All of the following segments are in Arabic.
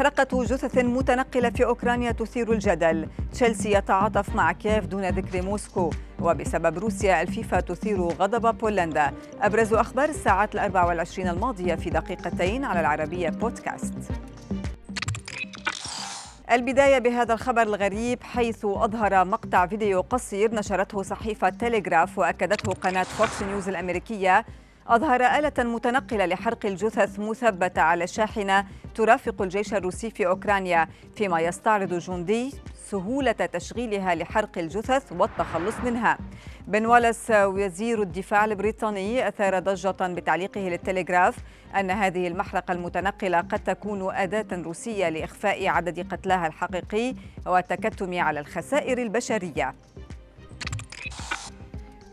محرقة جثث متنقلة في أوكرانيا تثير الجدل. تشيلسي يتعاطف مع كييف دون ذكر موسكو وبسبب روسيا الفيفا تثير غضب بولندا. أبرز أخبار الساعات الأربع والعشرين الماضية في دقيقتين على العربية بودكاست. البداية بهذا الخبر الغريب حيث أظهر مقطع فيديو قصير نشرته صحيفة تيليغراف وأكدته قناة فوكس نيوز الأمريكية أظهر آلة متنقلة لحرق الجثث مثبتة على شاحنة ترافق الجيش الروسي في أوكرانيا فيما يستعرض جندي سهولة تشغيلها لحرق الجثث والتخلص منها. بن والاس وزير الدفاع البريطاني أثار ضجة بتعليقه للتلغراف أن هذه المحرقة المتنقلة قد تكون أداة روسية لإخفاء عدد قتلاها الحقيقي والتكتم على الخسائر البشرية.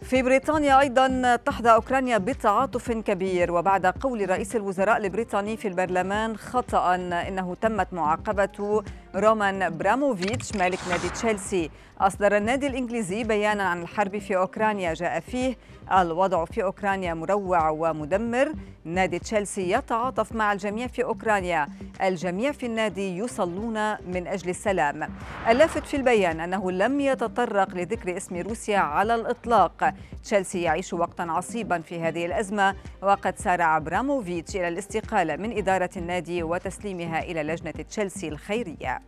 في بريطانيا أيضا تحظى أوكرانيا بتعاطف كبير وبعد قول رئيس الوزراء البريطاني في البرلمان خطأ أنه تمت معاقبة رومان براموفيتش مالك نادي تشيلسي. أصدر النادي الإنجليزي بيانا عن الحرب في أوكرانيا جاء فيه الوضع في أوكرانيا مروع ومدمر. نادي تشيلسي يتعاطف مع الجميع في أوكرانيا. الجميع في النادي يصلون من أجل السلام. اللافت في البيان أنه لم يتطرق لذكر اسم روسيا على الإطلاق. تشيلسي يعيش وقتا عصيبا في هذه الأزمة وقد سارع براموفيتش إلى الاستقالة من إدارة النادي وتسليمها إلى لجنة تشيلسي الخيرية.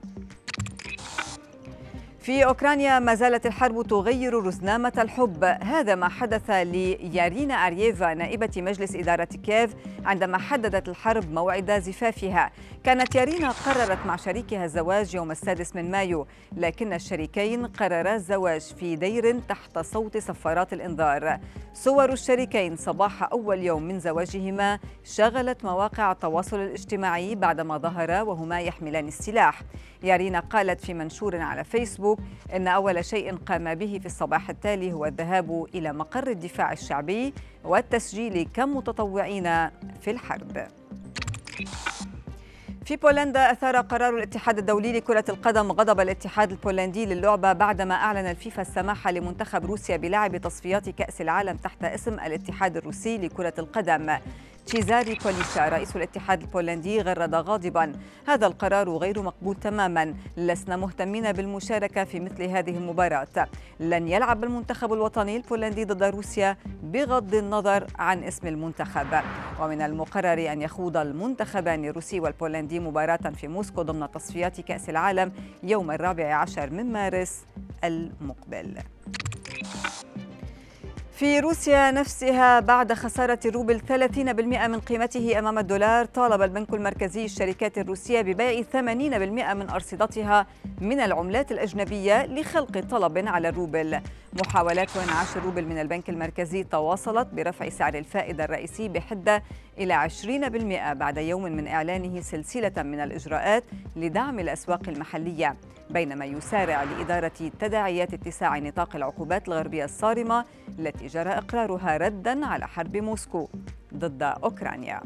في أوكرانيا ما زالت الحرب تغير رزنامة الحب. هذا ما حدث ليارينا أرييفا نائبة مجلس إدارة كييف عندما حددت الحرب موعد زفافها. كانت يارينا قررت مع شريكها الزواج يوم السادس من مايو لكن الشريكين قررا الزواج في دير تحت صوت صفارات الإنذار. صور الشريكين صباح أول يوم من زواجهما شغلت مواقع التواصل الاجتماعي بعدما ظهرا وهما يحملان السلاح. يارينا قالت في منشور على فيسبوك إن أول شيء قام به في الصباح التالي هو الذهاب إلى مقر الدفاع الشعبي والتسجيل كمتطوعين في الحرب. في بولندا أثار قرار الاتحاد الدولي لكرة القدم غضب الاتحاد البولندي للعبة بعدما أعلن الفيفا السماح لمنتخب روسيا بلعب تصفيات كأس العالم تحت اسم الاتحاد الروسي لكرة القدم. تشيزاري كوليشا رئيس الاتحاد البولندي غرد غاضبا. هذا القرار غير مقبول تماما. لسنا مهتمين بالمشاركة في مثل هذه المباراة. لن يلعب المنتخب الوطني البولندي ضد روسيا بغض النظر عن اسم المنتخب. ومن المقرر أن يخوض المنتخبان الروسي والبولندي مباراة في موسكو ضمن تصفيات كأس العالم يوم الرابع عشر من مارس المقبل. في روسيا نفسها بعد خسارة الروبل 30% من قيمته أمام الدولار طالب البنك المركزي الشركات الروسية ببيع 80% من أرصدتها من العملات الأجنبية لخلق طلب على الروبل محاولات انعاش الروبل من البنك المركزي تواصلت برفع سعر الفائدة الرئيسي بحدة إلى 20% بعد يوم من إعلانه سلسلة من الإجراءات لدعم الأسواق المحلية. بينما يسارع لإدارة تداعيات اتساع نطاق العقوبات الغربية الصارمة التي جرى إقرارها ردا على حرب موسكو ضد أوكرانيا.